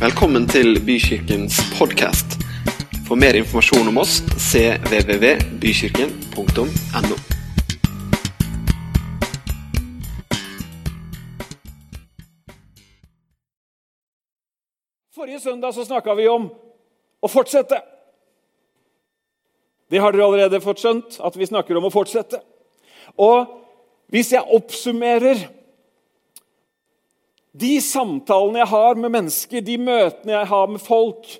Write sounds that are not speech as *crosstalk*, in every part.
Velkommen til Bykirkens podkast. For mer informasjon om oss cvvvbykirken.no. Forrige søndag så snakka vi om å fortsette. Det har dere allerede fått skjønt, at vi snakker om å fortsette. Og hvis jeg oppsummerer de samtalene jeg har med mennesker, de møtene jeg har med folk,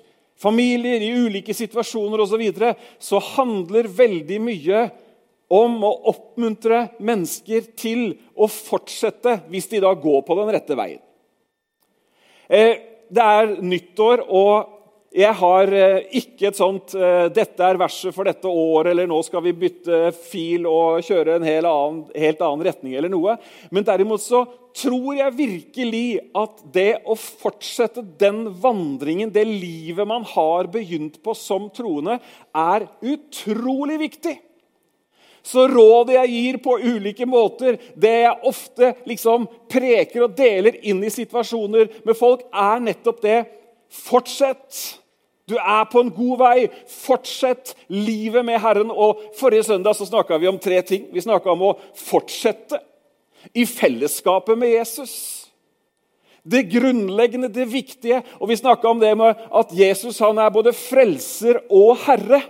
familier i ulike situasjoner osv., så, videre, så handler veldig mye om å oppmuntre mennesker til å fortsette hvis de da går på den rette veien. Eh, det er nyttår, og jeg har eh, ikke et sånt eh, 'Dette er verset for dette året', eller 'nå skal vi bytte fil og kjøre en helt annen, helt annen retning', eller noe. Men derimot så tror jeg virkelig at det å fortsette den vandringen, det livet man har begynt på som troende, er utrolig viktig. Så rådet jeg gir på ulike måter, det jeg ofte liksom preker og deler inn i situasjoner med folk, er nettopp det Fortsett! Du er på en god vei. Fortsett livet med Herren. Og Forrige søndag så snakka vi om tre ting. Vi snakka om å fortsette i fellesskapet med Jesus. Det grunnleggende, det viktige. Og vi snakka om det med at Jesus han er både frelser og herre.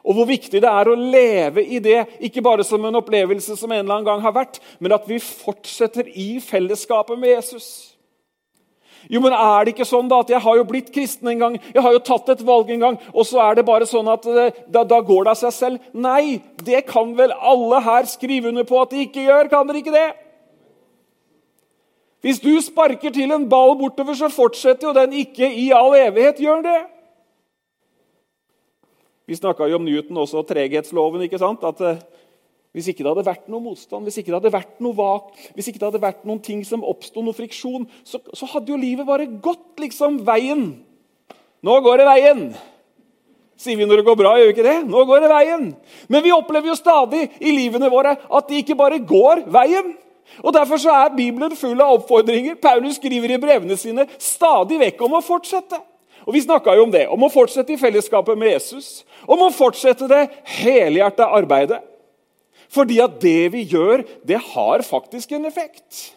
Og hvor viktig det er å leve i det, ikke bare som en opplevelse som en eller annen gang har vært, men at vi fortsetter i fellesskapet med Jesus. Jo, men er det ikke sånn da at jeg har jo blitt kristen en gang, jeg har jo tatt et valg en gang, og så er det bare sånn at eh, da, da, går det av seg selv? Nei, det kan vel alle her skrive under på at de ikke gjør? Kan dere ikke det? Hvis du sparker til en ball bortover, så fortsetter jo den ikke i all evighet. Gjør det? Vi snakka jo om Newton også, og treghetsloven. ikke sant? At eh, hvis ikke det hadde vært noe motstand, hvis ikke det hadde vært noe vak, hvis ikke det hadde vært noen ting som oppsto, noe friksjon, så, så, hadde jo livet bare gått liksom veien. Nå går det veien! Sier vi når det går bra, gjør vi ikke det? Nå går det veien. Men vi opplever jo stadig i livene våre at det ikke bare går veien. Og Derfor så er Bibelen full av oppfordringer. Paulus skriver i brevene sine stadig vekk om å fortsette. Og Vi snakka jo om det, om å fortsette i fellesskapet med Jesus. Om å fortsette det helhjerta arbeidet. Fordi at det vi gjør, det har faktisk en effekt.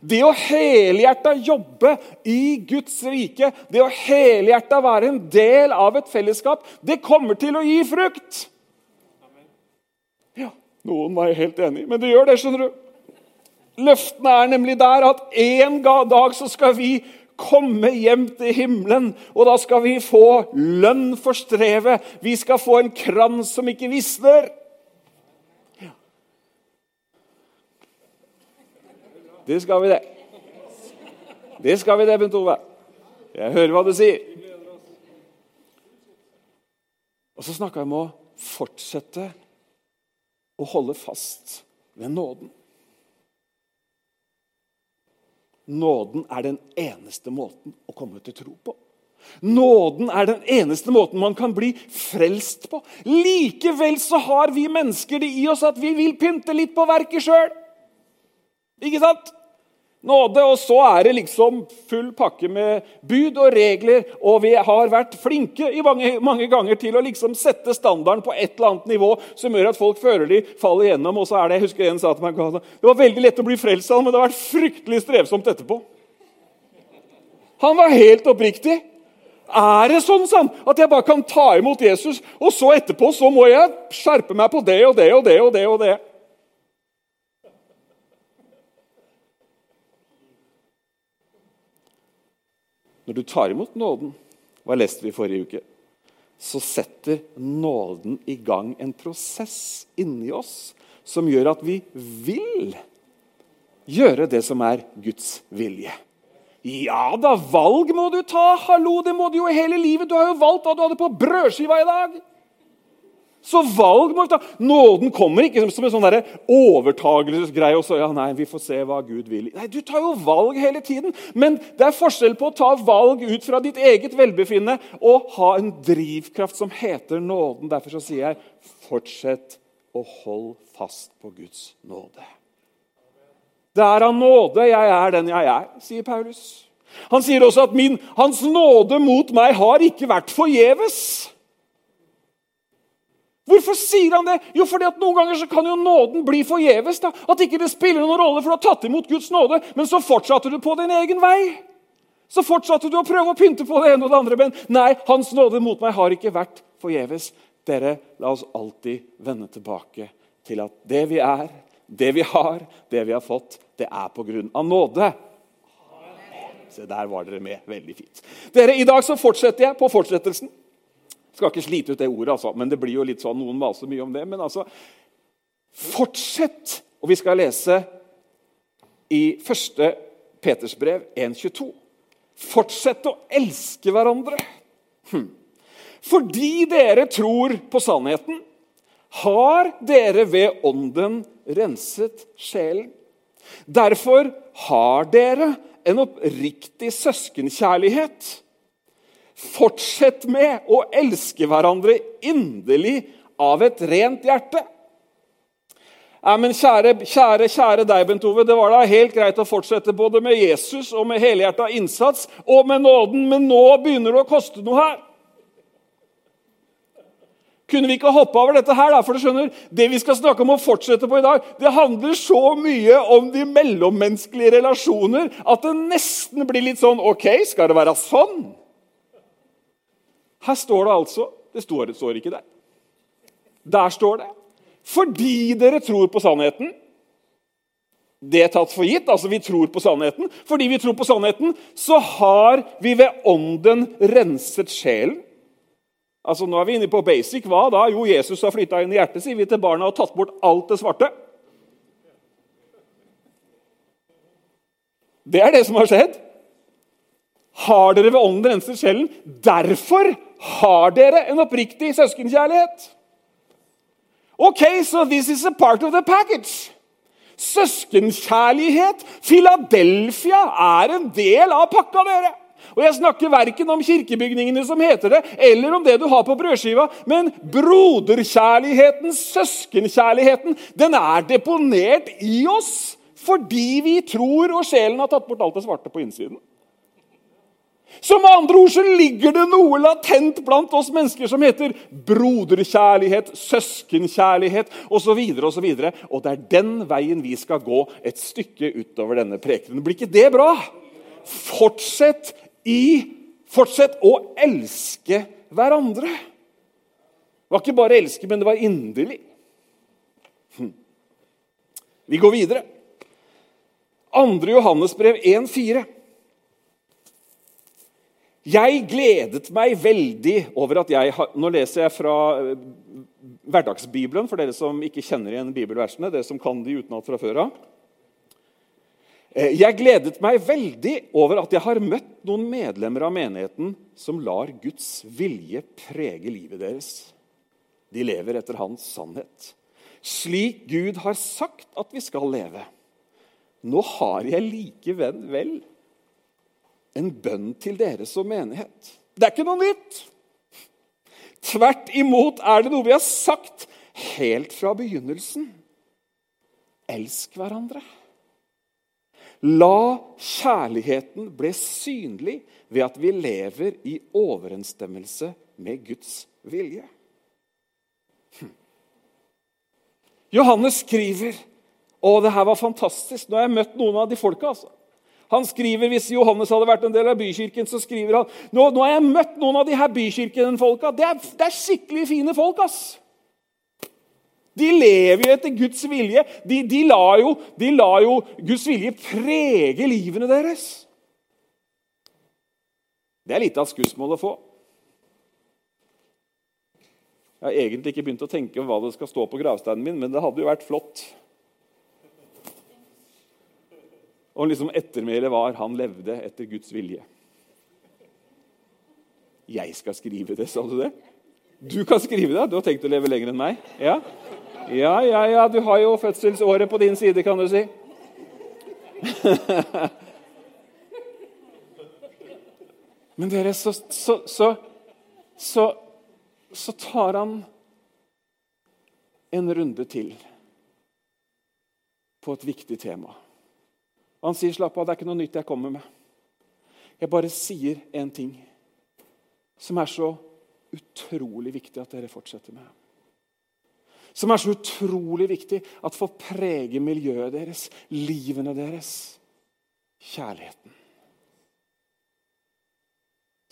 Det å helhjerta jobbe i Guds rike, det å helhjerta være en del av et fellesskap, det kommer til å gi frukt. Ja, Noen var helt enig, men det gjør det, skjønner du. Løftene er nemlig der at en dag så skal vi komme hjem til himmelen, og da skal vi få lønn for strevet. Vi skal få en krans som ikke visner. Det skal vi, det. Det skal vi, det, Bent Ove. Jeg hører hva du sier. Og så snakka jeg om å fortsette å holde fast ved nåden. Nåden er den eneste måten å komme til tro på. Nåden er den eneste måten man kan bli frelst på. Likevel så har vi mennesker det i oss at vi vil pynte litt på verket sjøl. Ikke sant? Nåde, og så er det liksom full pakke med bud og regler. Og vi har vært flinke i mange, mange, ganger til å liksom sette standarden på et eller annet nivå som gjør at folk føler de faller gjennom. Og så er det, jeg husker en sa til meg, det var veldig lett å bli frelst, men det har vært fryktelig strevsomt etterpå. Han var helt oppriktig. Er det sånn sant, at jeg bare kan ta imot Jesus, og så etterpå så må jeg skjerpe meg på det og det og det og det? og det? Når du tar imot nåden, hva leste vi forrige uke, så setter nåden i gang en prosess inni oss som gjør at vi vil gjøre det som er Guds vilje. Ja da, valg må du ta! Hallo, det må du jo hele livet. Du har jo valgt hva du hadde på brødskiva i dag. Så valg må vi ta. Nåden kommer ikke som en sånn overtagelsesgreie. og så, ja, nei, vi får se hva Gud vil. Nei, Du tar jo valg hele tiden. Men det er forskjell på å ta valg ut fra ditt eget velbefinnende og ha en drivkraft som heter nåden. Derfor så sier jeg fortsett å holde fast på Guds nåde. Det er av nåde jeg er den jeg er, sier Paulus. Han sier også at min, hans nåde mot meg har ikke vært forgjeves. Hvorfor sier han det? Jo, fordi at Noen ganger så kan jo nåden bli forgjeves. da. At ikke det spiller noen rolle, for du har tatt imot Guds nåde, men så fortsatte du på din egen vei. Så fortsatte du å prøve å pynte på det ene og det andre. Men nei, Hans nåde mot meg har ikke vært forgjeves. Dere, la oss alltid vende tilbake til at det vi er, det vi har, det vi har fått, det er på grunn av nåde. Se, der var dere med. Veldig fint. Dere, I dag så fortsetter jeg på fortsettelsen. Skal ikke slite ut det ordet, altså, men det blir jo litt sånn, noen maser mye om det. Men altså, fortsett! Og vi skal lese i 1. Peters brev 1.22. Fortsett å elske hverandre. Hm. Fordi dere tror på sannheten, har dere ved Ånden renset sjelen. Derfor har dere en oppriktig søskenkjærlighet. Fortsett med å elske hverandre inderlig av et rent hjerte. Ja, men kjære, kjære, kjære deg, Bent Ove. Det var da helt greit å fortsette både med Jesus og med helhjerta innsats og med nåden, men nå begynner det å koste noe her. Kunne vi ikke hoppe over dette her, da? For du skjønner, Det vi skal snakke om og fortsette på i dag, det handler så mye om de mellommenneskelige relasjoner at det nesten blir litt sånn OK, skal det være sånn? Her står det altså Det står, det står ikke der. Der står det fordi dere tror på sannheten. Det er tatt for gitt. altså Vi tror på sannheten. Fordi vi tror på sannheten, så har vi ved ånden renset sjelen Altså, Nå er vi inne på basic. Hva da? Jo, Jesus har flytta inn i hjertet, sier vi til barna, og tatt bort alt det svarte. Det er det som har skjedd. Har dere ved ånden renset sjelen? Derfor har dere en oppriktig søskenkjærlighet. Ok, so this is a part of the package. Søskenkjærlighet, Philadelphia, er en del av pakka, dere. Og Jeg snakker verken om kirkebygningene som heter det, eller om det du har på brødskiva, men broderkjærligheten, søskenkjærligheten, den er deponert i oss fordi vi tror, og sjelen har tatt bort alt det svarte på innsiden. Så med andre ord så ligger det noe latent blant oss mennesker som heter broderkjærlighet, søskenkjærlighet osv. Og, så og, så og det er den veien vi skal gå et stykke utover denne prekenen. Blir ikke det bra? Fortsett i Fortsett å elske hverandre. Det var ikke bare elske, men det var inderlig. Hm. Vi går videre. 2. Johannesbrev 1,4. Jeg gledet meg veldig over at jeg Nå leser jeg fra eh, Hverdagsbibelen, for dere som ikke kjenner igjen bibelversene. dere som kan de utenat fra før av. Eh, jeg gledet meg veldig over at jeg har møtt noen medlemmer av menigheten som lar Guds vilje prege livet deres. De lever etter hans sannhet. Slik Gud har sagt at vi skal leve. Nå har jeg likevel en bønn til dere som menighet. Det er ikke noe nytt. Tvert imot er det noe vi har sagt helt fra begynnelsen. Elsk hverandre. La kjærligheten bli synlig ved at vi lever i overensstemmelse med Guds vilje. Hm. Johannes skriver og det her var fantastisk. Nå har jeg møtt noen av de folka. altså. Han skriver, Hvis Johannes hadde vært en del av bykirken, så skriver han nå, nå har jeg møtt noen av de her bykirkenfolka. Det det er skikkelig fine folk. ass. De lever jo etter Guds vilje. De, de, lar jo, de lar jo Guds vilje prege livene deres. Det er litt av skussmål å få. Jeg har egentlig ikke begynt å tenke om hva det skal stå på gravsteinen min, men det hadde jo vært flott. Og liksom ettermælet var 'han levde etter Guds vilje'. Jeg skal skrive det, sa du det? Du kan skrive det. Du har tenkt å leve lenger enn meg? Ja? Ja, ja, ja, du har jo fødselsåret på din side, kan du si. *laughs* Men dere, så, så, så, så, tar han en runde til på et viktig tema. Han sier, 'Slapp av, det er ikke noe nytt jeg kommer med.' Jeg bare sier én ting som er så utrolig viktig at dere fortsetter med. Som er så utrolig viktig at får prege miljøet deres, livene deres. Kjærligheten.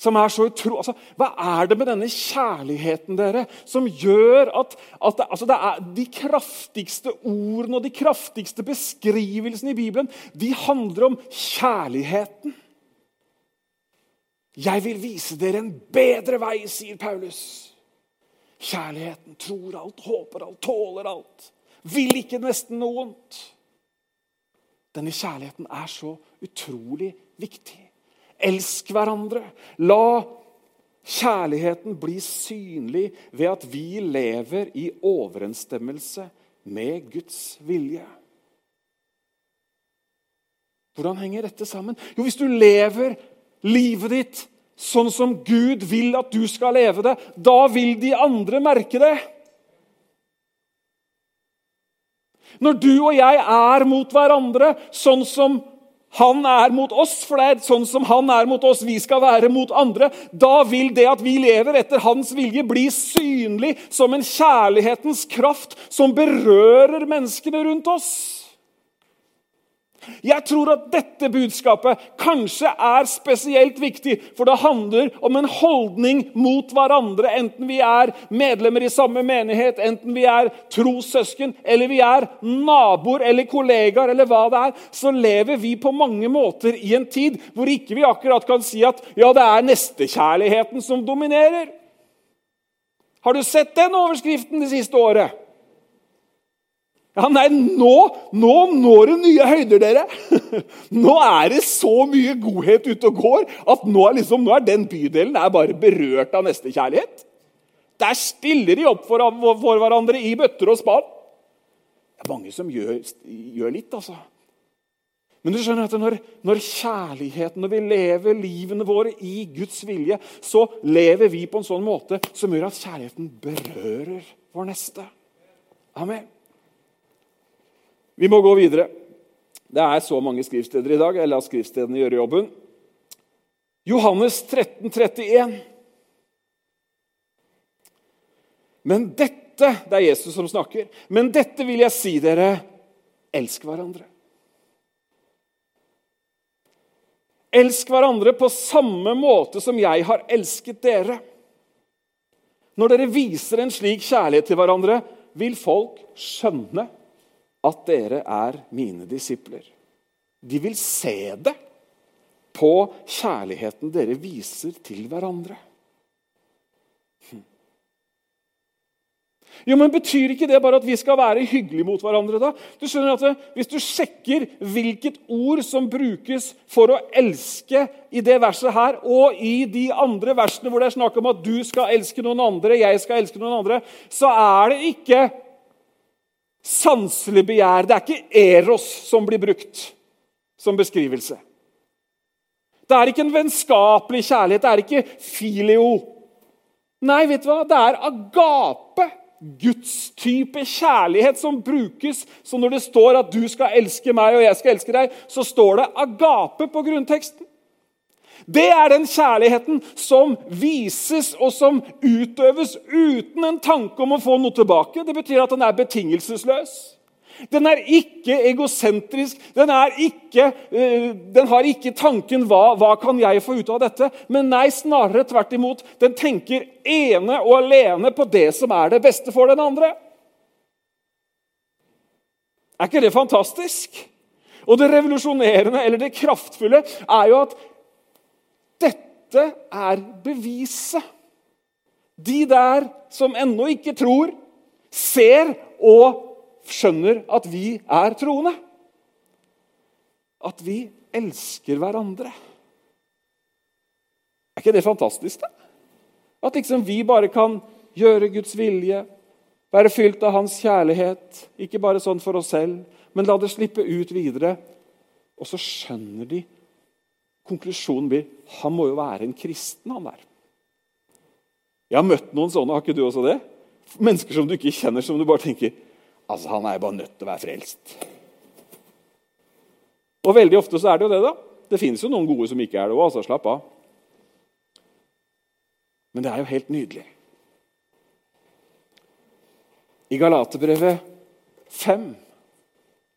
Som er så utro... Altså, hva er det med denne kjærligheten dere, som gjør at, at det, altså det er de kraftigste ordene og de kraftigste beskrivelsene i Bibelen de handler om kjærligheten? Jeg vil vise dere en bedre vei, sier Paulus. Kjærligheten tror alt, håper alt, tåler alt. Vil ikke nesten noe vondt. Denne kjærligheten er så utrolig viktig. Elsk hverandre. La kjærligheten bli synlig ved at vi lever i overensstemmelse med Guds vilje. Hvordan henger dette sammen? Jo, Hvis du lever livet ditt sånn som Gud vil at du skal leve det, da vil de andre merke det. Når du og jeg er mot hverandre sånn som han er mot oss, for det er sånn som han er mot oss, vi skal være mot andre. Da vil det at vi lever etter hans vilje, bli synlig som en kjærlighetens kraft som berører menneskene rundt oss. Jeg tror at dette budskapet kanskje er spesielt viktig, for det handler om en holdning mot hverandre, enten vi er medlemmer i samme menighet, enten vi er trossøsken, eller vi er naboer eller kollegaer, eller hva det er, så lever vi på mange måter i en tid hvor ikke vi akkurat kan si at ja, det er nestekjærligheten som dominerer. Har du sett den overskriften det siste året? Ja, nei, nå, nå når det nye høyder, dere. *laughs* Nå er det så mye godhet ute og går at nå er, liksom, nå er den bydelen er bare berørt av nestekjærlighet. Der stiller de opp for, for, hverandre i bøtter og spann. Det er mange som gjør, gjør, litt, altså. Men du skjønner at når, når kjærligheten, når vi lever livene våre i Guds vilje, så lever vi på en sånn måte som gjør at kjærligheten berører vår neste. Amen. Vi må gå videre. Det er så mange skrivsteder i dag. Jeg lar skrivstedene gjøre jobben. Johannes 13, 31. Men dette Det er Jesus som snakker. Men dette vil jeg si dere elsk hverandre. Elsk hverandre på samme måte som jeg har elsket dere. Når dere viser en slik kjærlighet til hverandre, vil folk skjønne at dere er mine disipler. De vil se det på kjærligheten dere viser til hverandre. Hm. Jo, men Betyr ikke det bare at vi skal være hyggelige mot hverandre? da? Du skjønner at Hvis du sjekker hvilket ord som brukes for å elske i det verset her, og i de andre versene hvor det er snakk om at du skal elske noen andre, jeg skal elske noen andre, så er det ikke sanselig begjær. Det er ikke eros som blir brukt som beskrivelse. Det er ikke en vennskapelig kjærlighet, det er ikke filio. Nei, vet du hva? Det er agape. Guds type kjærlighet som brukes. Så når det står at du skal elske meg og jeg skal elske deg, så står det agape på grunnteksten. Det er den kjærligheten som vises og som utøves uten en tanke om å få noe tilbake. Det betyr at den er betingelsesløs. Den er ikke egosentrisk. Den, er ikke, uh, den har ikke tanken hva, 'hva kan jeg få ut av dette?' Men nei, snarere tvert imot. Den tenker ene og alene på det som er det beste for den andre. Er ikke det fantastisk? Og det revolusjonerende eller det kraftfulle er jo at dette er beviset. De der som ennå ikke tror, ser og skjønner at vi er troende. At vi elsker hverandre. Er ikke det fantastisk? da? At liksom vi bare kan gjøre Guds vilje, være fylt av Hans kjærlighet. Ikke bare sånn for oss selv, men la det slippe ut videre. Og så skjønner de Konklusjonen blir han må jo være en kristen, han der. Jeg har møtt noen sånne, har ikke du også det? Mennesker som du ikke kjenner, som du bare tenker altså han er jo bare nødt til å være frelst. Og Veldig ofte så er det jo det. da. Det finnes jo noen gode som ikke er det òg, altså. Slapp av. Men det er jo helt nydelig. I Galaterbrevet 5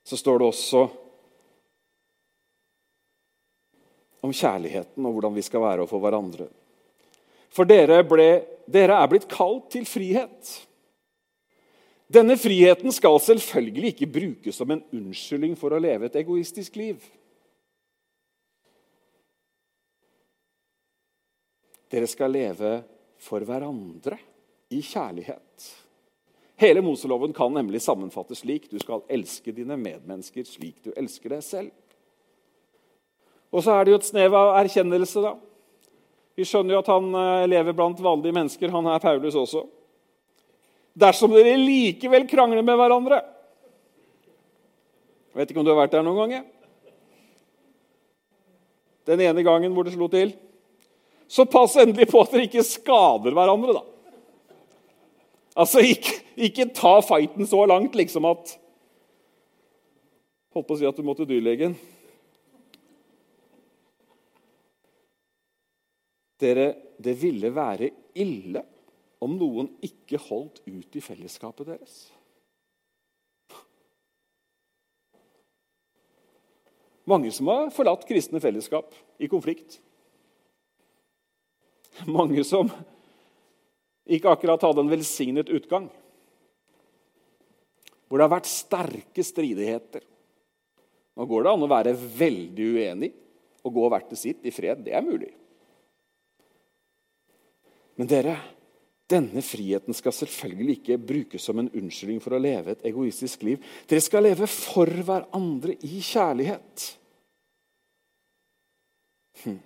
så står det også om kjærligheten og hvordan vi skal være overfor hverandre. For dere, ble, dere er blitt kalt til frihet. Denne friheten skal selvfølgelig ikke brukes som en unnskyldning for å leve et egoistisk liv. Dere skal leve for hverandre i kjærlighet. Hele Moseloven kan nemlig sammenfattes slik du skal elske dine medmennesker slik du elsker deg selv. Og så er det jo et snev av erkjennelse, da. Vi skjønner jo at han eh, lever blant vanlige mennesker. Han er Paulus også. Dersom dere likevel krangler med hverandre Jeg vet ikke om du har vært der noen ganger? Den ene gangen hvor det slo til. Så pass endelig på at dere ikke skader hverandre, da. Altså, ikke, ikke ta fighten så langt liksom at Holdt på å si at du måtte dyrlegen. Dere, det ville være ille om noen ikke holdt ut i fellesskapet deres. Mange som har forlatt kristne fellesskap i konflikt. Mange som ikke akkurat hadde en velsignet utgang. Hvor det har vært sterke stridigheter. Nå går det an å være veldig uenig og gå hvert til sitt i fred. Det er mulig. Men dere, denne friheten skal selvfølgelig ikke brukes som en unnskyldning for å leve et egoistisk liv. Dere skal leve for hverandre i kjærlighet. Hm.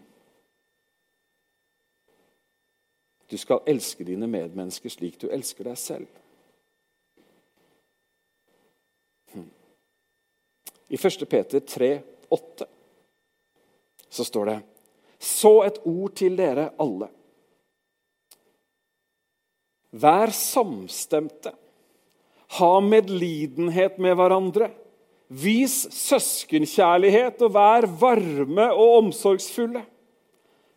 Du skal elske dine medmennesker slik du elsker deg selv. Hm. I 1. Peter 3, 8 så står det Så et ord til dere alle. Vær samstemte. Ha medlidenhet med hverandre. Vis søskenkjærlighet og vær varme og omsorgsfulle.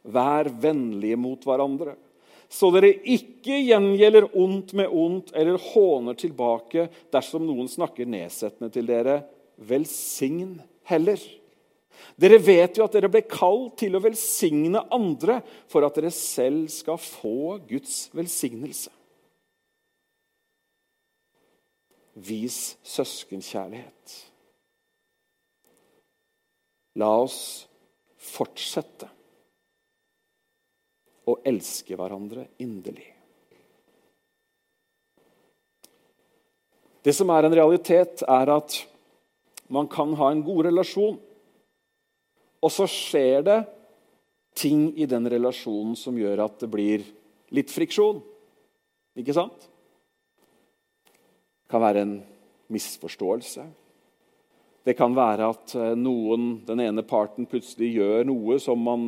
Vær vennlige mot hverandre så dere ikke gjengjelder ondt med ondt eller håner tilbake dersom noen snakker nedsettende til dere. Velsign heller. Dere vet jo at dere ble kalt til å velsigne andre for at dere selv skal få Guds velsignelse. Vis søskenkjærlighet. La oss fortsette å elske hverandre inderlig. Det som er en realitet, er at man kan ha en god relasjon, og så skjer det ting i den relasjonen som gjør at det blir litt friksjon. Ikke sant? Kan være en misforståelse. Det kan være at eh, noen, den ene parten plutselig gjør noe som man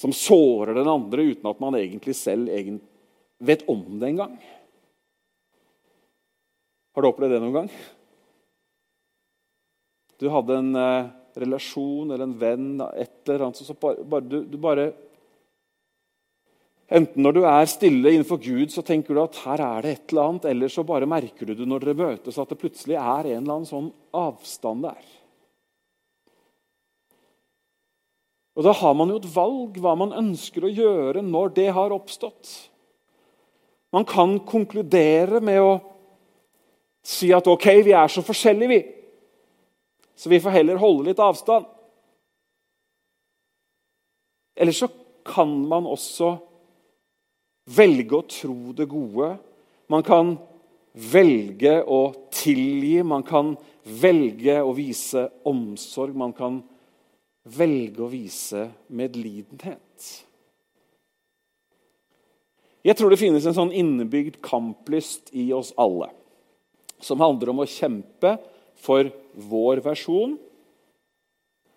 som sårer den andre uten at man egentlig selv vet om det engang. Har du opplevd det noen gang? Du hadde en eh, relasjon eller en venn, et eller annet så bare, du, du, bare Enten når du er stille innenfor Gud, så tenker du at her er det et eller annet, eller så bare merker du det når dere møtes, at det plutselig er en eller annen sånn avstand der. Og Da har man jo et valg hva man ønsker å gjøre når det har oppstått. Man kan konkludere med å si at ok, vi er så forskjellige, vi. Så vi får heller holde litt avstand. Eller så kan man også velge å tro det gode. Man kan velge å tilgi, man kan velge å vise omsorg. Man kan velge å vise medlidenhet. Jeg tror det finnes en sånn innebygd kamplyst i oss alle, som handler om å kjempe for vår versjon.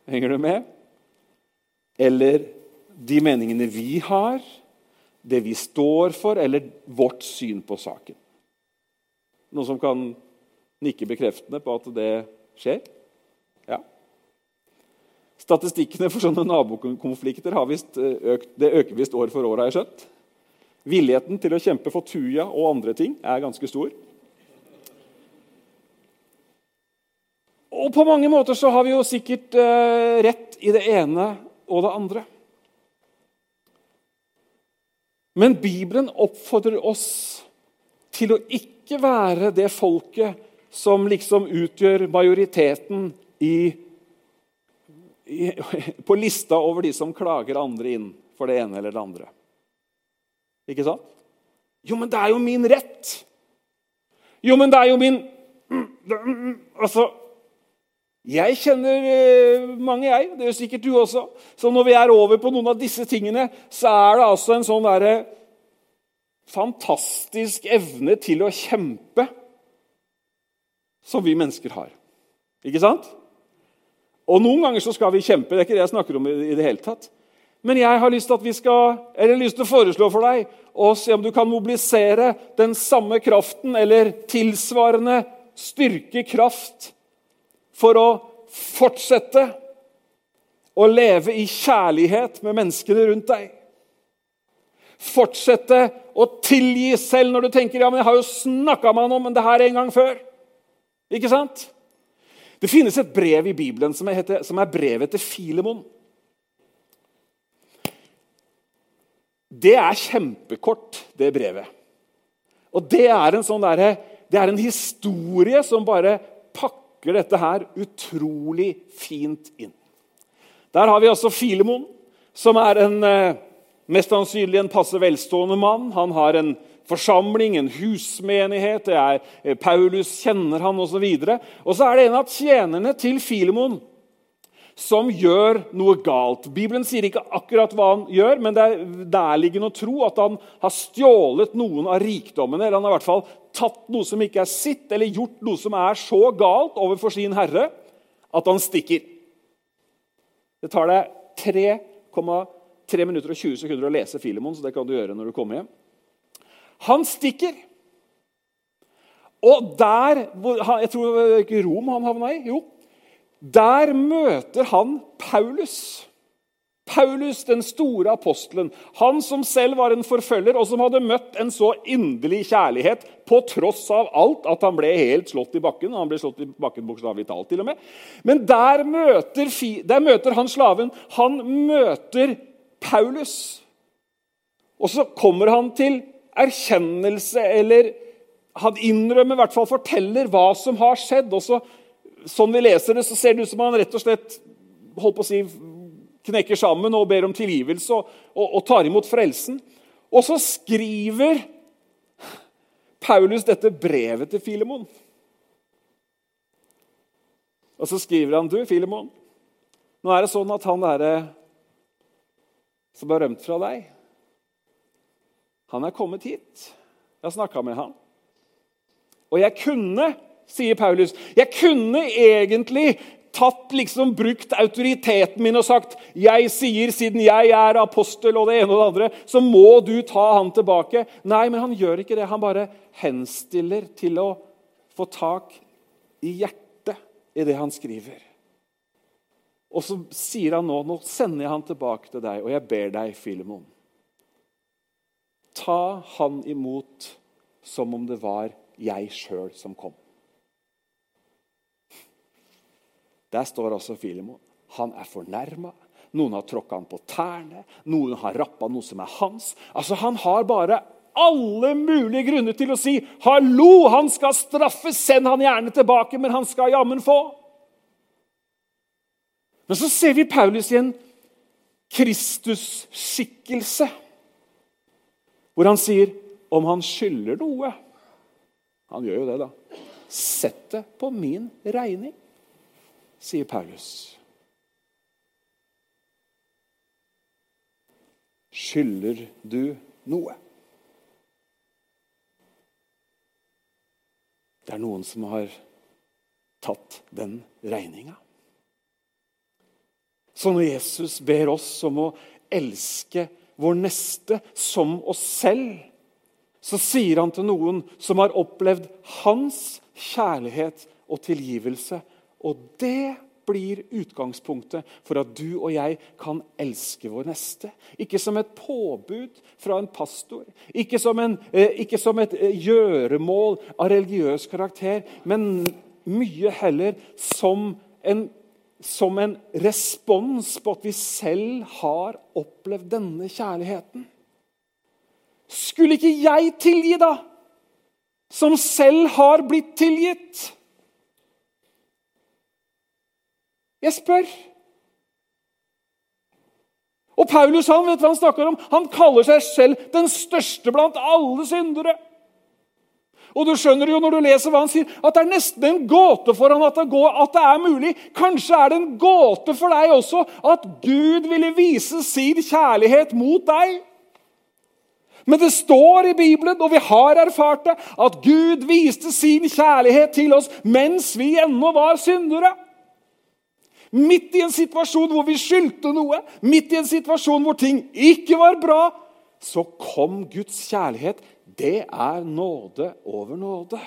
Henger du med? Eller de meningene vi har, det vi står for, eller vårt syn på saken. Noen som kan nikke bekreftende på at det skjer? Ja. Statistikkene for sånne nabokonflikter har vist eh, økt, det øker visst år for år. har jeg skjønt. Villigheten til å kjempe for tuja og andre ting er ganske stor. Og på mange måter så har vi jo sikkert eh, rett i det ene og det andre. Men Bibelen oppfordrer oss til å ikke være det folket som liksom utgjør majoriteten i, i, på lista over de som klager andre inn for det ene eller det andre. Ikke sant? Jo, men det er jo min rett! Jo, men det er jo min Altså Jeg kjenner eh, mange, jeg. Det gjør sikkert du også. Så når vi er over på noen av disse tingene, så er det altså en sånn derre fantastisk evne til å kjempe som vi mennesker har. Ikke sant? Og noen ganger så skal vi kjempe. Det er ikke det jeg snakker om i det hele tatt. Men jeg har lyst til å foreslå for deg å se om du kan mobilisere den samme kraften eller tilsvarende styrke, kraft, for å fortsette å leve i kjærlighet med menneskene rundt deg. Fortsette å tilgi selv når du tenker ja, men jeg har jo snakka med han om det her en gang før. Ikke sant? Det finnes et brev i Bibelen som er, som er brevet til Filemon. Det er kjempekort, det brevet. Og det er en, sånn der, det er en historie som bare pakker dette her utrolig fint inn. Der har vi altså Filemon, som er en eh, Mest sannsynlig en passe velstående mann. Han har en forsamling, en husmenighet. det er eh, Paulus kjenner han osv. Og, og så er det en av tjenerne til Filemon som gjør noe galt. Bibelen sier ikke akkurat hva han gjør, men det er nærliggende å tro at han har stjålet noen av rikdommene. Eller han har i hvert fall tatt noe som ikke er sitt, eller gjort noe som er så galt overfor sin herre at han stikker. Det tar deg 3,3 minutter og 20 sekunder å lese Filemon, så det kan du gjøre når du kommer hjem. Han stikker. Og der Jeg tror ikke Rom han havna i. Jo. Der møter han Paulus. Paulus, den store apostelen. Han som selv var en forfølger, og som hadde møtt en så inderlig kjærlighet på tross av alt at han ble helt slått i bakken. Han ble slått i bakken bokstavelig talt, til og med. Men der møter, der møter han slaven. Han møter Paulus. Og så kommer han til erkjennelse, eller han innrømmer, i hvert fall forteller hva som har skjedd. og så, Sånn vi leser det, så ser det ut som han rett og slett holdt på å si, knekker sammen og ber om tilgivelse og, og, og tar imot frelsen. Og så skriver Paulus dette brevet til Filemon. Og så skriver han, du, Filemon, nå er det sånn at han derre som har rømt fra deg. Han er kommet hit. Jeg har snakka med han. Og jeg kunne, sier Paulus, jeg kunne egentlig tatt liksom brukt autoriteten min og sagt jeg sier, siden jeg er apostel og det ene og det andre, så må du ta han tilbake. Nei, men han gjør ikke det. Han bare henstiller til å få tak i hjertet i det han skriver. Og så sier han nå nå sender jeg han tilbake til deg, og jeg ber deg, Filemon. Ta han imot som om det var jeg sjøl som kom. Der står altså Filemon. Han er fornærma. Noen har tråkka han på tærne, noen har rappa noe som er hans. Altså, Han har bare alle mulige grunner til å si 'hallo, han skal straffes', send han gjerne tilbake, men han skal jammen få'. Men så ser vi Paulus i en Kristus-skikkelse, hvor han sier om han skylder noe Han gjør jo det, da. Sett det på min regning, sier Paulus. Skylder du noe? Det er noen som har tatt den regninga. Så når Jesus ber oss om å elske vår neste som oss selv, så sier han til noen som har opplevd hans kjærlighet og tilgivelse. Og det blir utgangspunktet for at du og jeg kan elske vår neste. Ikke som et påbud fra en pastor, ikke som, en, eh, ikke som et eh, gjøremål av religiøs karakter, men mye heller som en, som en respons på at vi selv har opplevd denne kjærligheten. Skulle ikke jeg tilgi, da? Som selv har blitt tilgitt? Jeg spør. Og Paulus han vet hva han snakker om. Han kaller seg selv den største blant alle syndere. Og du skjønner jo når du leser hva han sier, at det er nesten en gåte for ham at det, er mulig. Kanskje er det en gåte for deg også at Gud ville vise sin kjærlighet mot deg. Men det står i Bibelen, og vi har erfart det, at Gud viste sin kjærlighet til oss mens vi ennå var syndere. Midt i en situasjon hvor vi skyldte noe, midt i en situasjon hvor ting ikke var bra, så kom Guds kjærlighet. Det er nåde over nåde.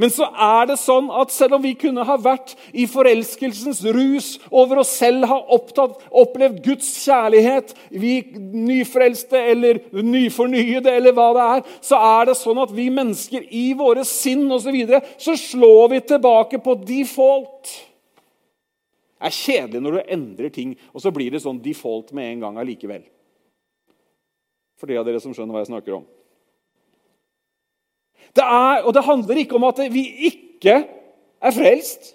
Men så er det sånn at selv om vi kunne ha vært i forelskelsens rus over oss selv ha opptatt, opplevd Guds kjærlighet, vi nyfrelste eller nyfornyede eller hva det er, så er det sånn at vi mennesker i våre sinn og så, videre, så slår vi tilbake på default. Er kjedelig når du endrer ting, og så blir det sånn default med en gang allikevel. For de av dere som skjønner hva jeg snakker om. Det er, og det handler ikke om at vi ikke er frelst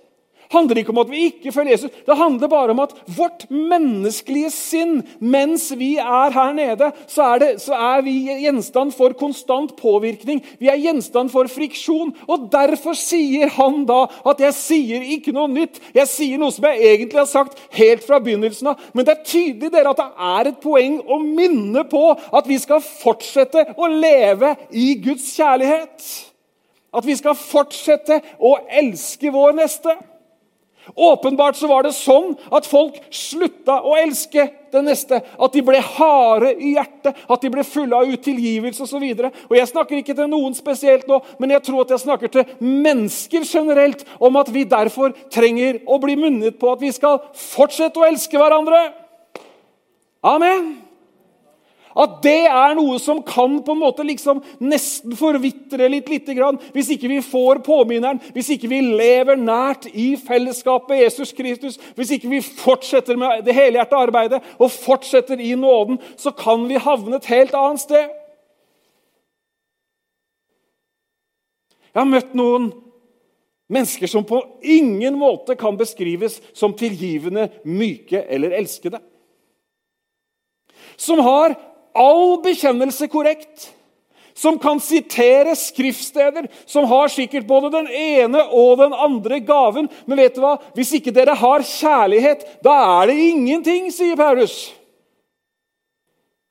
handler ikke om at vi ikke følger Jesus. Det handler bare om at vårt menneskelige sinn, mens vi er her nede, så er, det, så er, vi gjenstand for konstant påvirkning. Vi er gjenstand for friksjon. og Derfor sier han da at 'jeg sier ikke noe nytt'. Jeg sier noe som jeg egentlig har sagt helt fra begynnelsen av. Men det er tydelig dere at det er et poeng å minne på at vi skal fortsette å leve i Guds kjærlighet. At vi skal fortsette å elske vår neste. Åpenbart så var det sånn at folk slutta å elske det neste. At de ble harde i hjertet, at de ble fulle av utilgivelse osv. Jeg snakker ikke til noen spesielt nå, men jeg tror at jeg snakker til mennesker generelt om at vi derfor trenger å bli munnet på at vi skal fortsette å elske hverandre. Amen. At det er noe som kan på en måte liksom nesten forvitre litt lite grann, hvis ikke vi får påminneren, hvis ikke vi lever nært i fellesskapet Jesus Kristus, hvis ikke vi fortsetter med det helhjertede arbeidet og fortsetter i nåden, så kan vi havne et helt annet sted. Jeg har møtt noen mennesker som på ingen måte kan beskrives som tilgivende, myke eller elskede. Som har all bekjennelse korrekt, som kan sitere skriftsteder, som har sikkert både den ene og den andre gaven. Men vet du hva? hvis ikke dere har kjærlighet, da er det ingenting, sier Paulus.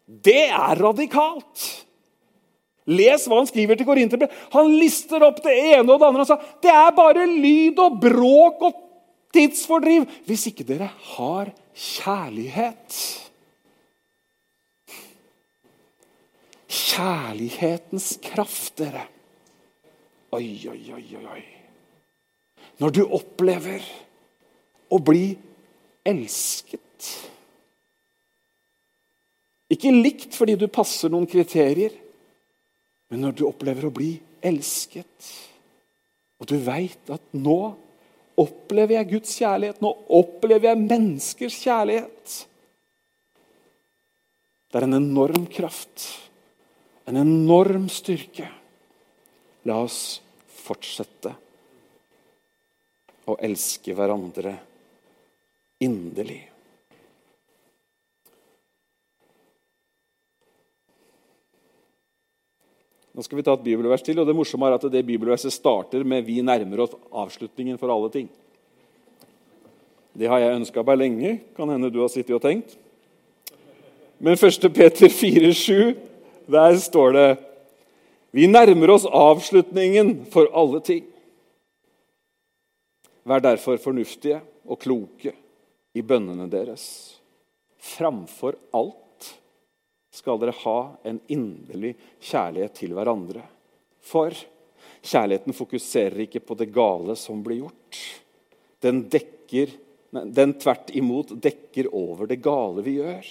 Det er radikalt. Les hva han skriver til Korinterbrevet. Han lister opp det ene og det andre. Han sa det er bare lyd og bråk og tidsfordriv hvis ikke dere har kjærlighet. Kjærlighetens kraft, dere. Oi, oi, oi, oi. Når du opplever å bli elsket Ikke likt fordi du passer noen kriterier, men når du opplever å bli elsket, og du veit at nå opplever jeg Guds kjærlighet, nå opplever jeg menneskers kjærlighet Det er en enorm kraft en enorm styrke. La oss fortsette å elske hverandre inderlig. Nå skal vi ta et bibelvers til, og det morsomme er at det bibelverset starter med 'Vi nærmer oss avslutningen for alle ting'. Det har jeg ønska meg lenge. Kan hende du har sittet og tenkt. Men 1. Peter 4,7 der står det Vi nærmer oss avslutningen for alle ting. Vær derfor fornuftige og kloke i bønnene deres. Framfor alt skal dere ha en inderlig kjærlighet til hverandre. For kjærligheten fokuserer ikke på det gale som blir gjort, Den dekker Den tvert imot dekker over det gale vi gjør.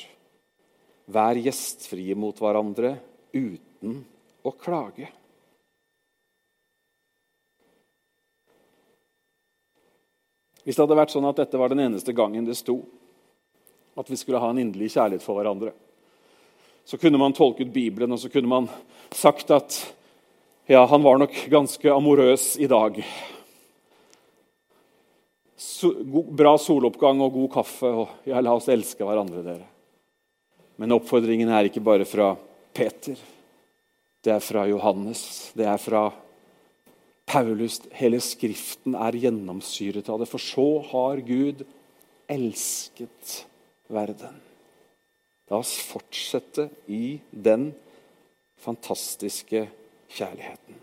Vær gjestfrie mot hverandre uten å klage. Hvis det hadde vært sånn at dette var den eneste gangen det sto at vi skulle ha en inderlig kjærlighet for hverandre, så kunne man tolket Bibelen og så kunne man sagt at ja, han var nok ganske amorøs i dag. So, bra soloppgang og god kaffe, og ja, la oss elske hverandre, dere. Men oppfordringen er ikke bare fra Peter. Det er fra Johannes. Det er fra Paulus. Hele Skriften er gjennomsyret av det. For så har Gud elsket verden. La oss fortsette i den fantastiske kjærligheten.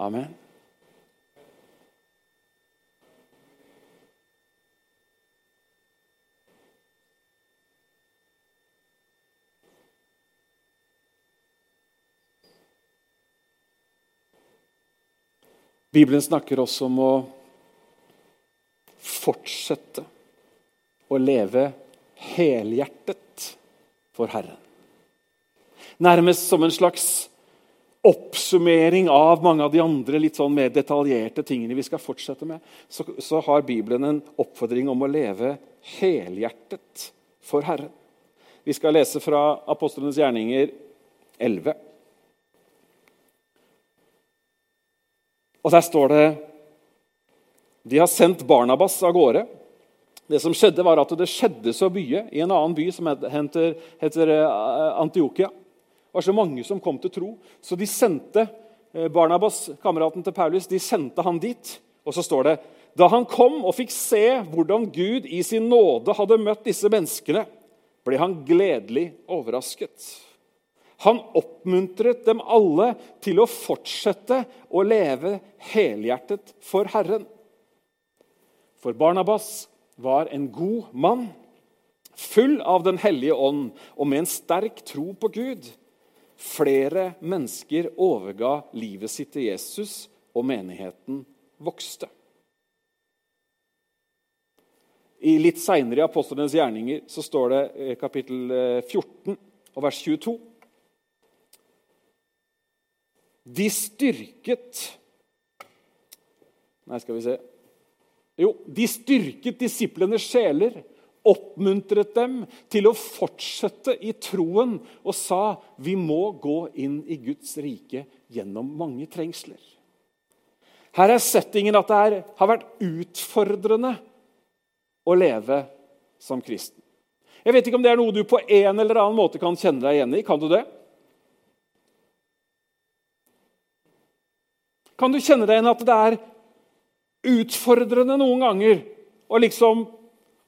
Amen. Bibelen snakker også om å fortsette å leve helhjertet for Herren. Nærmest som en slags oppsummering av mange av de andre litt sånn mer detaljerte tingene vi skal fortsette med, så, så har Bibelen en oppfordring om å leve helhjertet for Herren. Vi skal lese fra Apostlenes gjerninger 11. Og der står det De har sendt Barnabas av gårde. Det som skjedde var at det skjedde så mye i en annen by som heter, heter eh, Antiokia. Det var så mange som kom til tro, så de sendte eh, Barnabas, kameraten til Paulus, de sendte han dit. Og så står det da han kom og fikk se hvordan Gud i sin nåde hadde møtt disse menneskene, ble han gledelig overrasket. Han oppmuntret dem alle til å fortsette å leve helhjertet for Herren. For Barnabas var en god mann, full av Den hellige ånd og med en sterk tro på Gud. Flere mennesker overga livet sitt til Jesus, og menigheten vokste. I Litt seinere i Apostlenes gjerninger så står det eh, kapittel 14 eh, og vers 22. De styrket Nei, skal vi se Jo, de styrket disiplenes sjeler, oppmuntret dem til å fortsette i troen og sa vi må gå inn i Guds rike gjennom mange trengsler. Her er settingen at det er, har vært utfordrende å leve som kristen. Jeg vet ikke om det er noe du på en eller annen måte kan kjenne deg igjen i. Kan du det? Kan du kjenne deg igjen at det er utfordrende noen ganger å liksom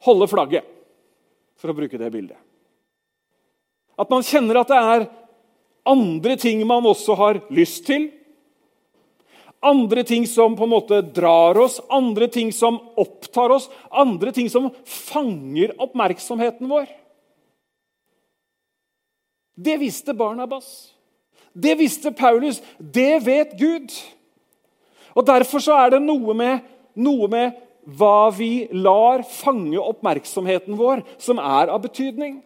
holde flagget, for å bruke det bildet? At man kjenner at det er andre ting man også har lyst til. Andre ting som på en måte drar oss, andre ting som opptar oss, andre ting som fanger oppmerksomheten vår. Det visste Barnabas. Det visste Paulus. Det vet Gud. Og Derfor så er det noe med, noe med hva vi lar fange oppmerksomheten vår, som er av betydning.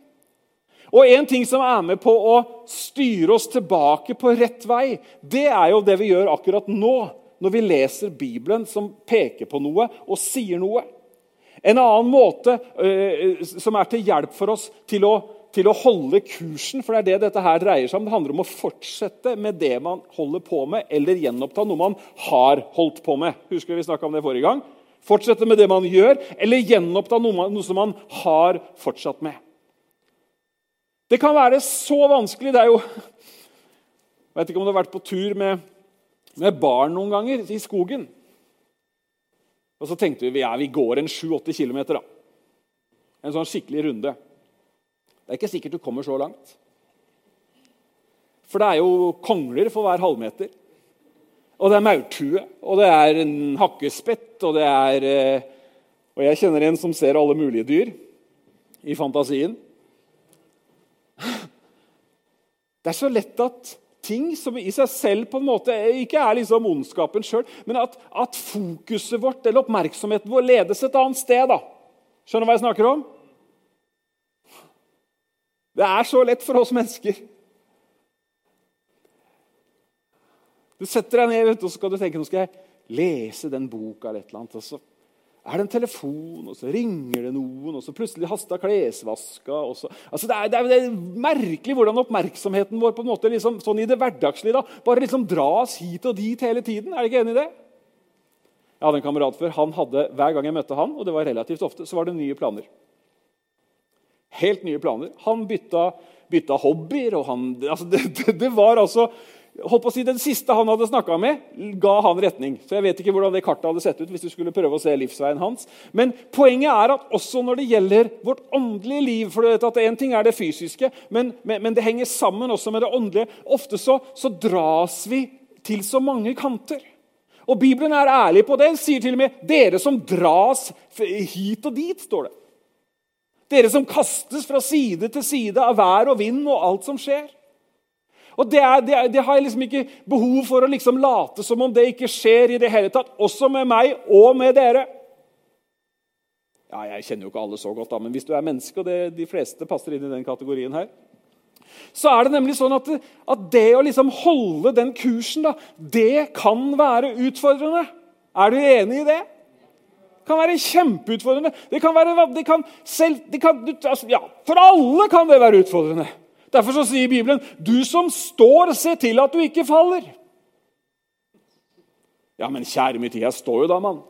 Og En ting som er med på å styre oss tilbake på rett vei, det er jo det vi gjør akkurat nå, når vi leser Bibelen, som peker på noe og sier noe. En annen måte uh, som er til hjelp for oss til å til å holde kursen, for det er det dette her dreier seg om. Det handler om å fortsette med det man holder på med, eller gjenoppta noe man har holdt på med. Husker vi om det forrige gang? Fortsette med det man gjør, eller gjenoppta noe, noe som man har fortsatt med. Det kan være så vanskelig. Det er jo Jeg vet ikke om du har vært på tur med, med barn noen ganger i skogen. Og så tenkte vi ja, vi går en 7-8 km. Da. En sånn skikkelig runde. Det er ikke sikkert du kommer så langt. For det er jo kongler for hver halvmeter. Og det er maurtue, og det er en hakkespett, og det er eh, Og jeg kjenner en som ser alle mulige dyr i fantasien. Det er så lett at ting som i seg selv på en måte ikke er liksom ondskapen sjøl, men at, at, fokuset vårt eller oppmerksomheten vår ledes et annet sted. da. Skjønner du hva jeg snakker om? Det er så lett for oss mennesker. Du setter deg ned og så skal du tenke nå skal jeg lese den boka. eller et eller annet, og så er det en telefon, og så ringer det noen, og så plutselig hasta klesvaska så, altså det, er, det, er, det, er, merkelig hvordan oppmerksomheten vår på en måte liksom, sånn i det hverdagslige da, bare liksom dras hit og dit hele tiden. Er du ikke enig i det? Jeg hadde en kamerat før. han hadde, Hver gang jeg møtte han, og det var relativt ofte, så var det nye planer. Helt nye planer. Han bytta, bytta hobbyer. og han, altså det, det var altså holdt på å si, Den siste han hadde snakka med, ga han retning. Så jeg vet ikke hvordan det kartet hadde sett ut. hvis du skulle prøve å se livsveien hans. Men poenget er at også når det gjelder vårt åndelige liv for du vet at En ting er det fysiske, men, men, men det henger sammen også med det åndelige. Ofte så, så, dras vi til så mange kanter. Og Bibelen er ærlig på det. sier til og med 'dere som dras hit og dit'. står det. Dere som kastes fra side til side av vær og vind og alt som skjer. Og det, er, det, er, det, har jeg liksom ikke behov for å liksom late som om det ikke skjer i det hele tatt. Også med meg og med dere. Ja, Jeg kjenner jo ikke alle så godt, da, men hvis du er menneske, og det, de fleste passer inn i den kategorien her, så er det nemlig sånn at, at det å liksom holde den kursen, da, det kan være utfordrende. Er du enig i det? Kan være kjempeutfordrende. Det kan være, det kan selv, det kan, altså, ja, For alle kan det være utfordrende. Derfor sier Bibelen, 'Du som står, se til at du ikke faller'. Ja, men kjære min tid, jeg står jo da, mann.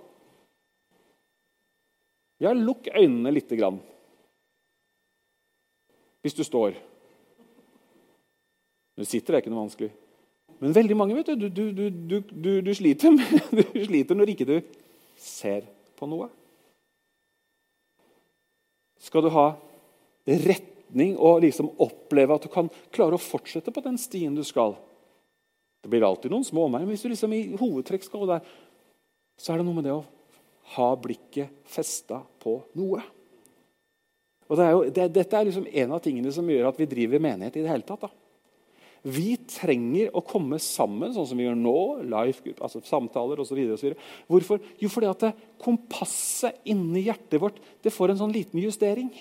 Ja, lukk øynene lite grann. Hvis du står. Du sitter, er ikke noe vanskelig. Men veldig mange vet du, du, du, du sliter, *laughs* sliter når ikke du ser på noe. Skal du ha retning og liksom oppleve at du kan klare å fortsette på den stien du skal. Det blir alltid noen små omveier, men hvis du liksom i hovedtrekk skal gå der, så er det noe med det å ha blikket festa på noe. Og det er jo, det, Dette er liksom en av tingene som gjør at vi driver menighet i det hele tatt. da. Vi trenger å komme sammen, sånn som vi gjør nå. live, altså Samtaler osv. Hvorfor? Jo, fordi at kompasset inni hjertet vårt det får en sånn liten justering.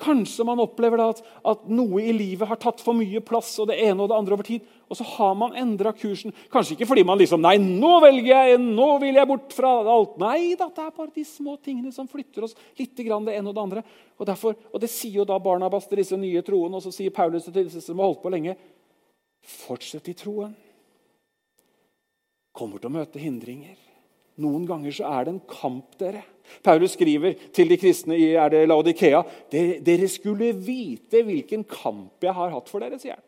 Kanskje man opplever at, at, noe i livet har tatt for mye plass, og det ene og det andre over tid. Og så har man endra kursen. Kanskje ikke fordi man liksom Nei, nå velger jeg, nå vil jeg bort fra alt. Nei da, det er bare de små tingene som flytter oss litt grann det ene og det andre. Og, derfor, og det sier jo da Barnabas til disse nye troene, og så sier Paulus til disse som har holdt på lenge. Fortsett i troen. Kommer til å møte hindringer. Noen ganger så er det en kamp, dere. Paulus skriver til de kristne i er det Laodikea dere skulle vite hvilken kamp jeg har hatt for dere, sier han.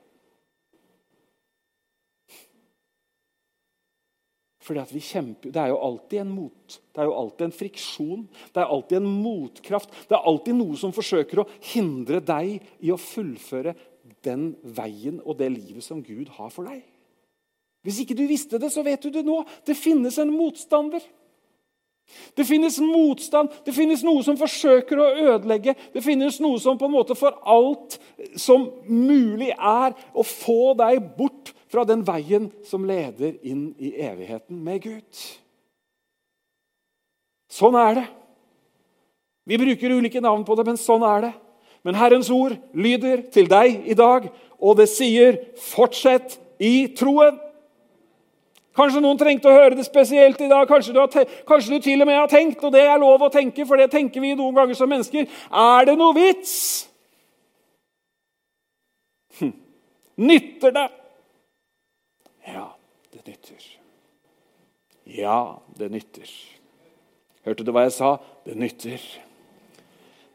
Fordi at vi kjemper, Det er jo alltid en mot, det er jo alltid en friksjon, det er alltid en motkraft. Det er alltid noe som forsøker å hindre deg i å fullføre den veien og det livet som Gud har for deg. Hvis ikke du visste det, så vet du det nå. Det finnes en motstander. Det finnes motstand, det finnes noe som forsøker å ødelegge. Det finnes noe som på en måte for alt som mulig er å få deg bort fra den veien som leder inn i evigheten med Gud. Sånn er det. Vi bruker ulike navn på det, men sånn er det. Men Herrens ord lyder til deg i dag, og det sier 'fortsett i troen'. Kanskje noen trengte å høre det spesielt i dag. Kanskje du, kanskje du, til og med har tenkt, og det er lov å tenke, for det tenker vi noen ganger som mennesker. Er det noe vits? Hm. Nytter det? Ja, det nytter. Ja, det nytter. Hørte du hva jeg sa? Det nytter.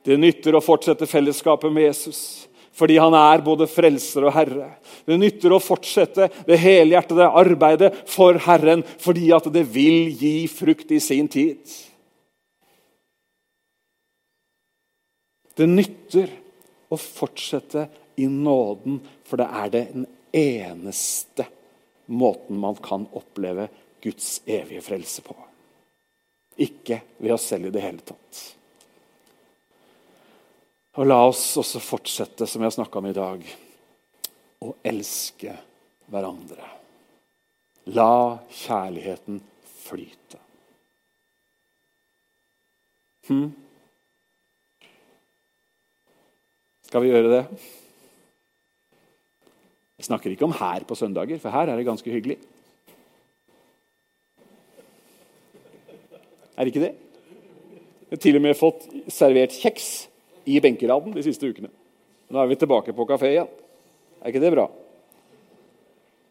Det nytter å fortsette fellesskapet med Jesus fordi han er både frelser og herre. Det nytter å fortsette det helhjertede arbeidet for Herren fordi at det vil gi frukt i sin tid. Det nytter å fortsette i nåden, for det er den eneste måten man kan oppleve Guds evige frelse på. Ikke ved oss selv i det hele tatt. Og la oss også fortsette, som jeg har snakka om i dag, å elske hverandre. La kjærligheten flyte. Hm? Skal vi gjøre det? Jeg snakker ikke om her på søndager, for her er det ganske hyggelig. Er det ikke det? Jeg har til og med fått servert kjeks i benkeraden de siste ukene. Nå er vi tilbake på kafé igjen. Er ikke det bra?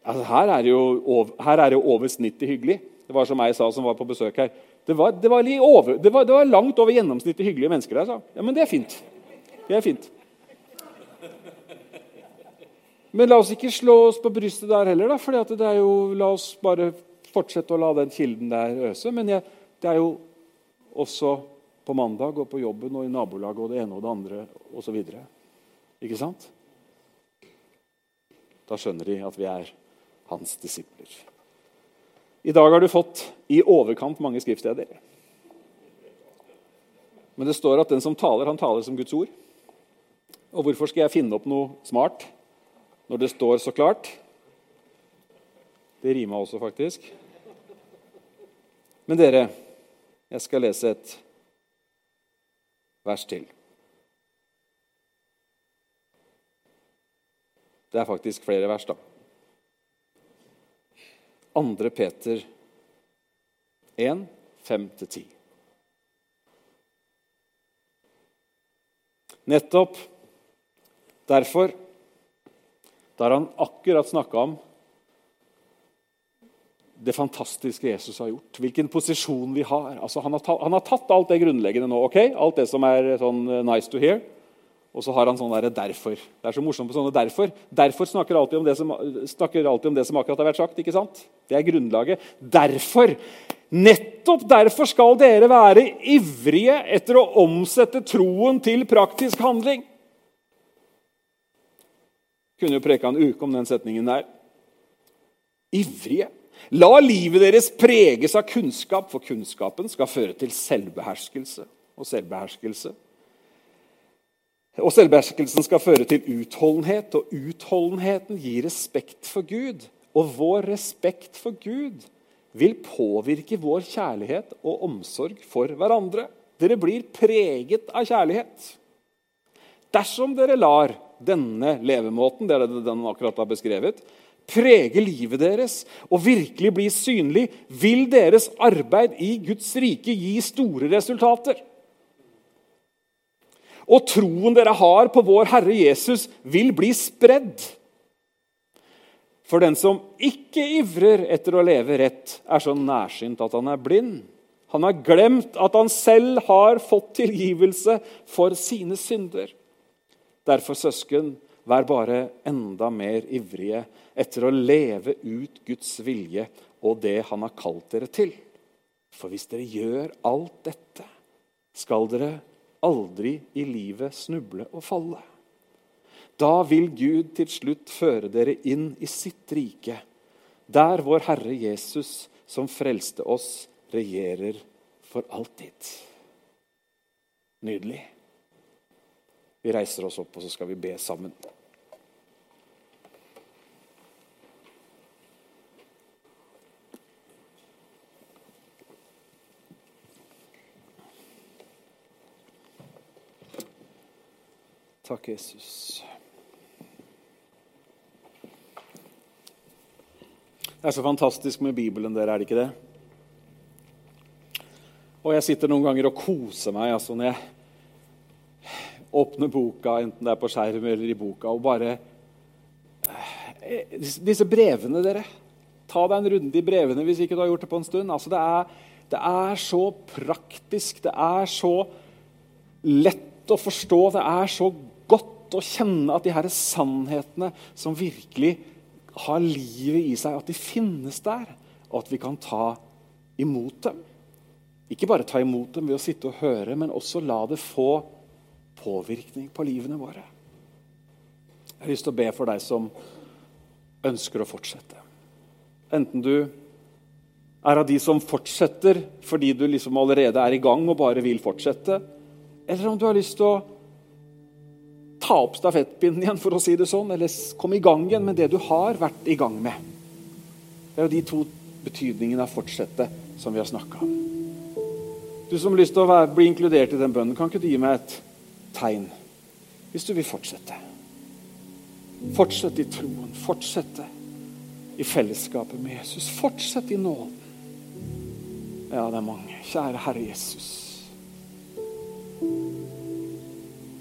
Altså, her, er over, her, er det jo over snittet hyggelig. Det var som jeg sa som var på besøk her. Det var, det var, over, det var, det var langt over gjennomsnittet hyggelige mennesker der. sa. Ja, men det er fint. Det er fint. Men la oss ikke slå oss på brystet der heller, da, for jo, la oss bare fortsette å la den kilden der øse. Men jeg, det er jo også på mandag og på jobben og i nabolaget og det ene og det andre osv. Ikke sant? Da skjønner de at vi er hans disipler. I dag har du fått i overkant mange skriftsteder. Men det står at den som taler, han taler som Guds ord. Og hvorfor skal jeg finne opp noe smart når det står så klart? Det rima også, faktisk. Men dere, jeg skal lese et vers til. Det er faktisk flere vers, da. 2. Peter 1, 5-10. Nettopp derfor, da han akkurat snakka om det fantastiske Jesus har gjort, hvilken posisjon vi har altså, han, har tatt, han, har tatt, alt det grunnleggende nå, ok? alt det som er sånn eh, nice to hear. Og så har han sånn derre 'derfor'. Det er så morsomt på sånne 'derfor'. Derfor snakker alltid om det som, alltid om det som akkurat har vært sagt. ikke sant? Det er grunnlaget. Derfor, nettopp derfor skal dere være ivrige etter å omsette troen til praktisk handling. Kunne jo preka en uke om den setningen der. Ivrige. La livet deres preges av kunnskap, for kunnskapen skal føre til selvbeherskelse. Og selvbeherskelse og Selvbeherskelsen skal føre til utholdenhet, og utholdenheten gir respekt for Gud. Og vår respekt for Gud vil påvirke vår kjærlighet og omsorg for hverandre. Dere blir preget av kjærlighet. Dersom dere lar denne levemåten det er det den akkurat har beskrevet, prege livet deres og virkelig bli synlig, vil deres arbeid i Guds rike gi store resultater. Og troen dere har på vår Herre Jesus, vil bli spredd. For den som ikke ivrer etter å leve rett, er så nærsynt at han er blind. Han har glemt at han selv har fått tilgivelse for sine synder. Derfor, søsken, vær bare enda mer ivrige etter å leve ut Guds vilje og det han har kalt dere til. For hvis dere gjør alt dette, skal dere aldri i livet snuble og falle. Da vil Gud til slutt føre dere inn i sitt rike, der vår Herre Jesus, som frelste oss, regjerer for alltid. Nydelig. Vi reiser oss opp, og så skal vi be sammen. Takk, Jesus. Det er så fantastisk med Bibelen, dere, er det ikke det? Og jeg sitter noen ganger og koser meg altså, når jeg åpner boka, enten det er på skjerm eller i boka, og bare eh, Disse brevene, dere. Ta deg en runde i brevene hvis ikke du har gjort det på en stund. Altså, det, er, det er så praktisk, det er så lett å forstå, det er så godt å kjenne at de her sannhetene som virkelig har livet i seg, at de finnes der, og at vi kan ta imot dem. Ikke bare ta imot dem ved å sitte og høre, men også la det få påvirkning på livene våre. Jeg har lyst til å be for deg som ønsker å fortsette. Enten du er av de som fortsetter fordi du liksom allerede er i gang og bare vil fortsette, eller om du har lyst til å ta opp stafettpinnen igjen, for å si det sånn, eller komme i gang igjen med det du har vært i gang med. Det er jo de to betydningene av 'fortsette' som vi har snakka om. Du som har lyst til å være, bli inkludert i den bønnen, kan ikke du gi meg et tegn hvis du vil fortsette? Fortsett i troen. Fortsette i fellesskapet med Jesus. Fortsett i nåden. Ja, det er mange. Kjære Herre Jesus.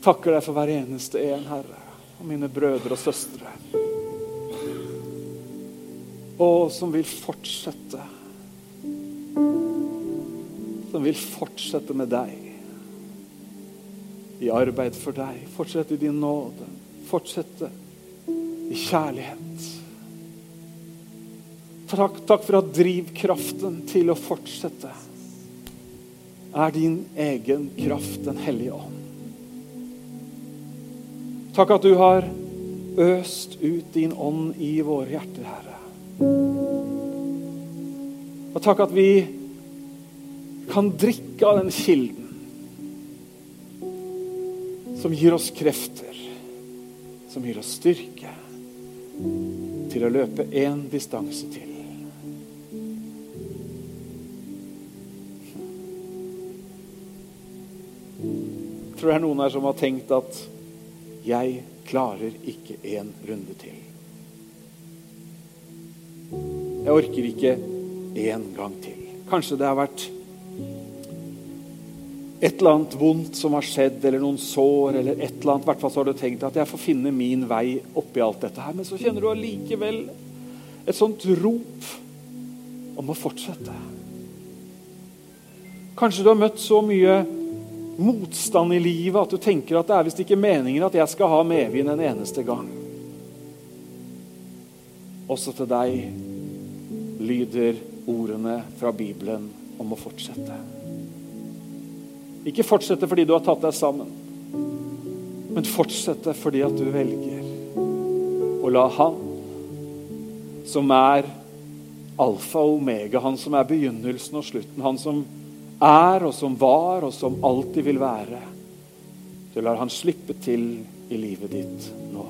Takker deg for hver eneste en, Herre, og mine brødre og søstre. Og som vil fortsette. Som vil fortsette med deg. I arbeid for deg. Fortsette i din nåde. Fortsette i kjærlighet. Takk, takk for at drivkraften til å fortsette er din egen kraft, Den hellige ånd. Takk at du har øst ut din ånd i våre hjerter, Herre. Og takk at vi kan drikke av den kilden som gir oss krefter, som gir oss styrke til å løpe én distanse til. Jeg tror det er noen her som har tenkt at 'jeg klarer ikke en runde til'. Jeg orker ikke én gang til. Kanskje det har vært et eller annet vondt som har skjedd, eller noen sår, eller et eller annet. Hvert fall så har du tenkt at jeg får finne min vei oppi alt dette her. Men så kjenner du allikevel et sånt rop om å fortsette. Kanskje du har møtt så mye motstand i livet at du tenker at det er visst ikke meningen at jeg skal ha medvind en eneste gang. Også til deg lyder ordene fra Bibelen om å fortsette. Ikke fortsette fordi du har tatt deg sammen, men fortsette fordi at du velger å la Han, som er alfa og omega, han som er begynnelsen og slutten, han som er og som var og som alltid vil være. Du lar han slippe til i livet ditt nå.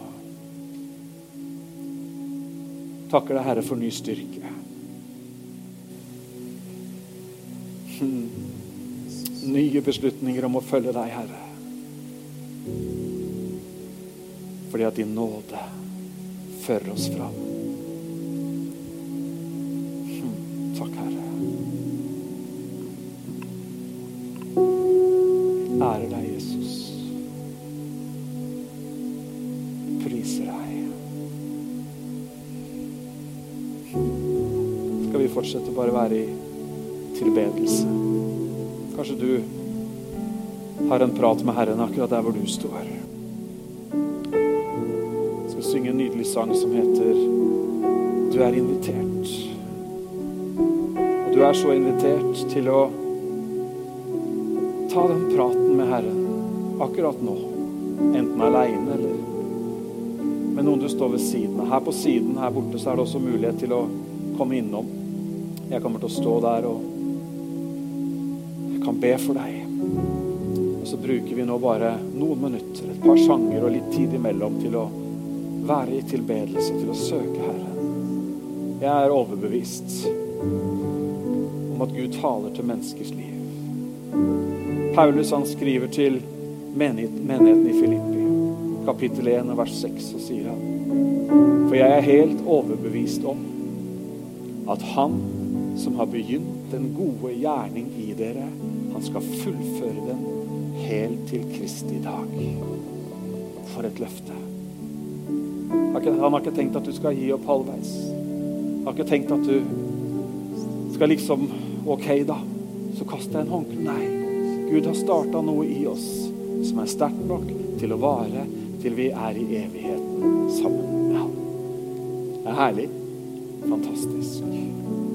Takker deg, Herre, for ny styrke. Hmm. Nye beslutninger om å følge deg, Herre. Fordi at din nåde fører oss fram. Hmm. Takk, Herre. Fortsette å bare være i tilbedelse? Kanskje du har en prat med Herren akkurat der hvor du står. Jeg skal synge en nydelig sang som heter 'Du er invitert'. Og du er så invitert til å ta den praten med Herren akkurat nå. Enten aleine eller med noen du står ved siden av. Her på siden her borte så er det også mulighet til å komme innom. Jeg kommer til å stå der og jeg kan be for deg. Og så bruker vi nå bare noen minutter, et par sanger og litt tid imellom til å være i tilbedelse, til å søke Herren. Jeg er overbevist om at Gud taler til menneskers liv. Paulus han skriver til menigheten i Filippi, kapittel 1, vers 6, og sier han For jeg er helt overbevist om at Han som har begynt den gode gjerning i dere, han skal fullføre den helt til Kristi dag. For et løfte. Han har ikke tenkt at du skal gi opp halvveis. Han har ikke tenkt at du skal liksom OK, da. Så kaster jeg en håndkle. Nei. Gud har starta noe i oss som er sterkt nok til å vare til vi er i evigheten sammen med ham. Det er herlig. Fantastisk.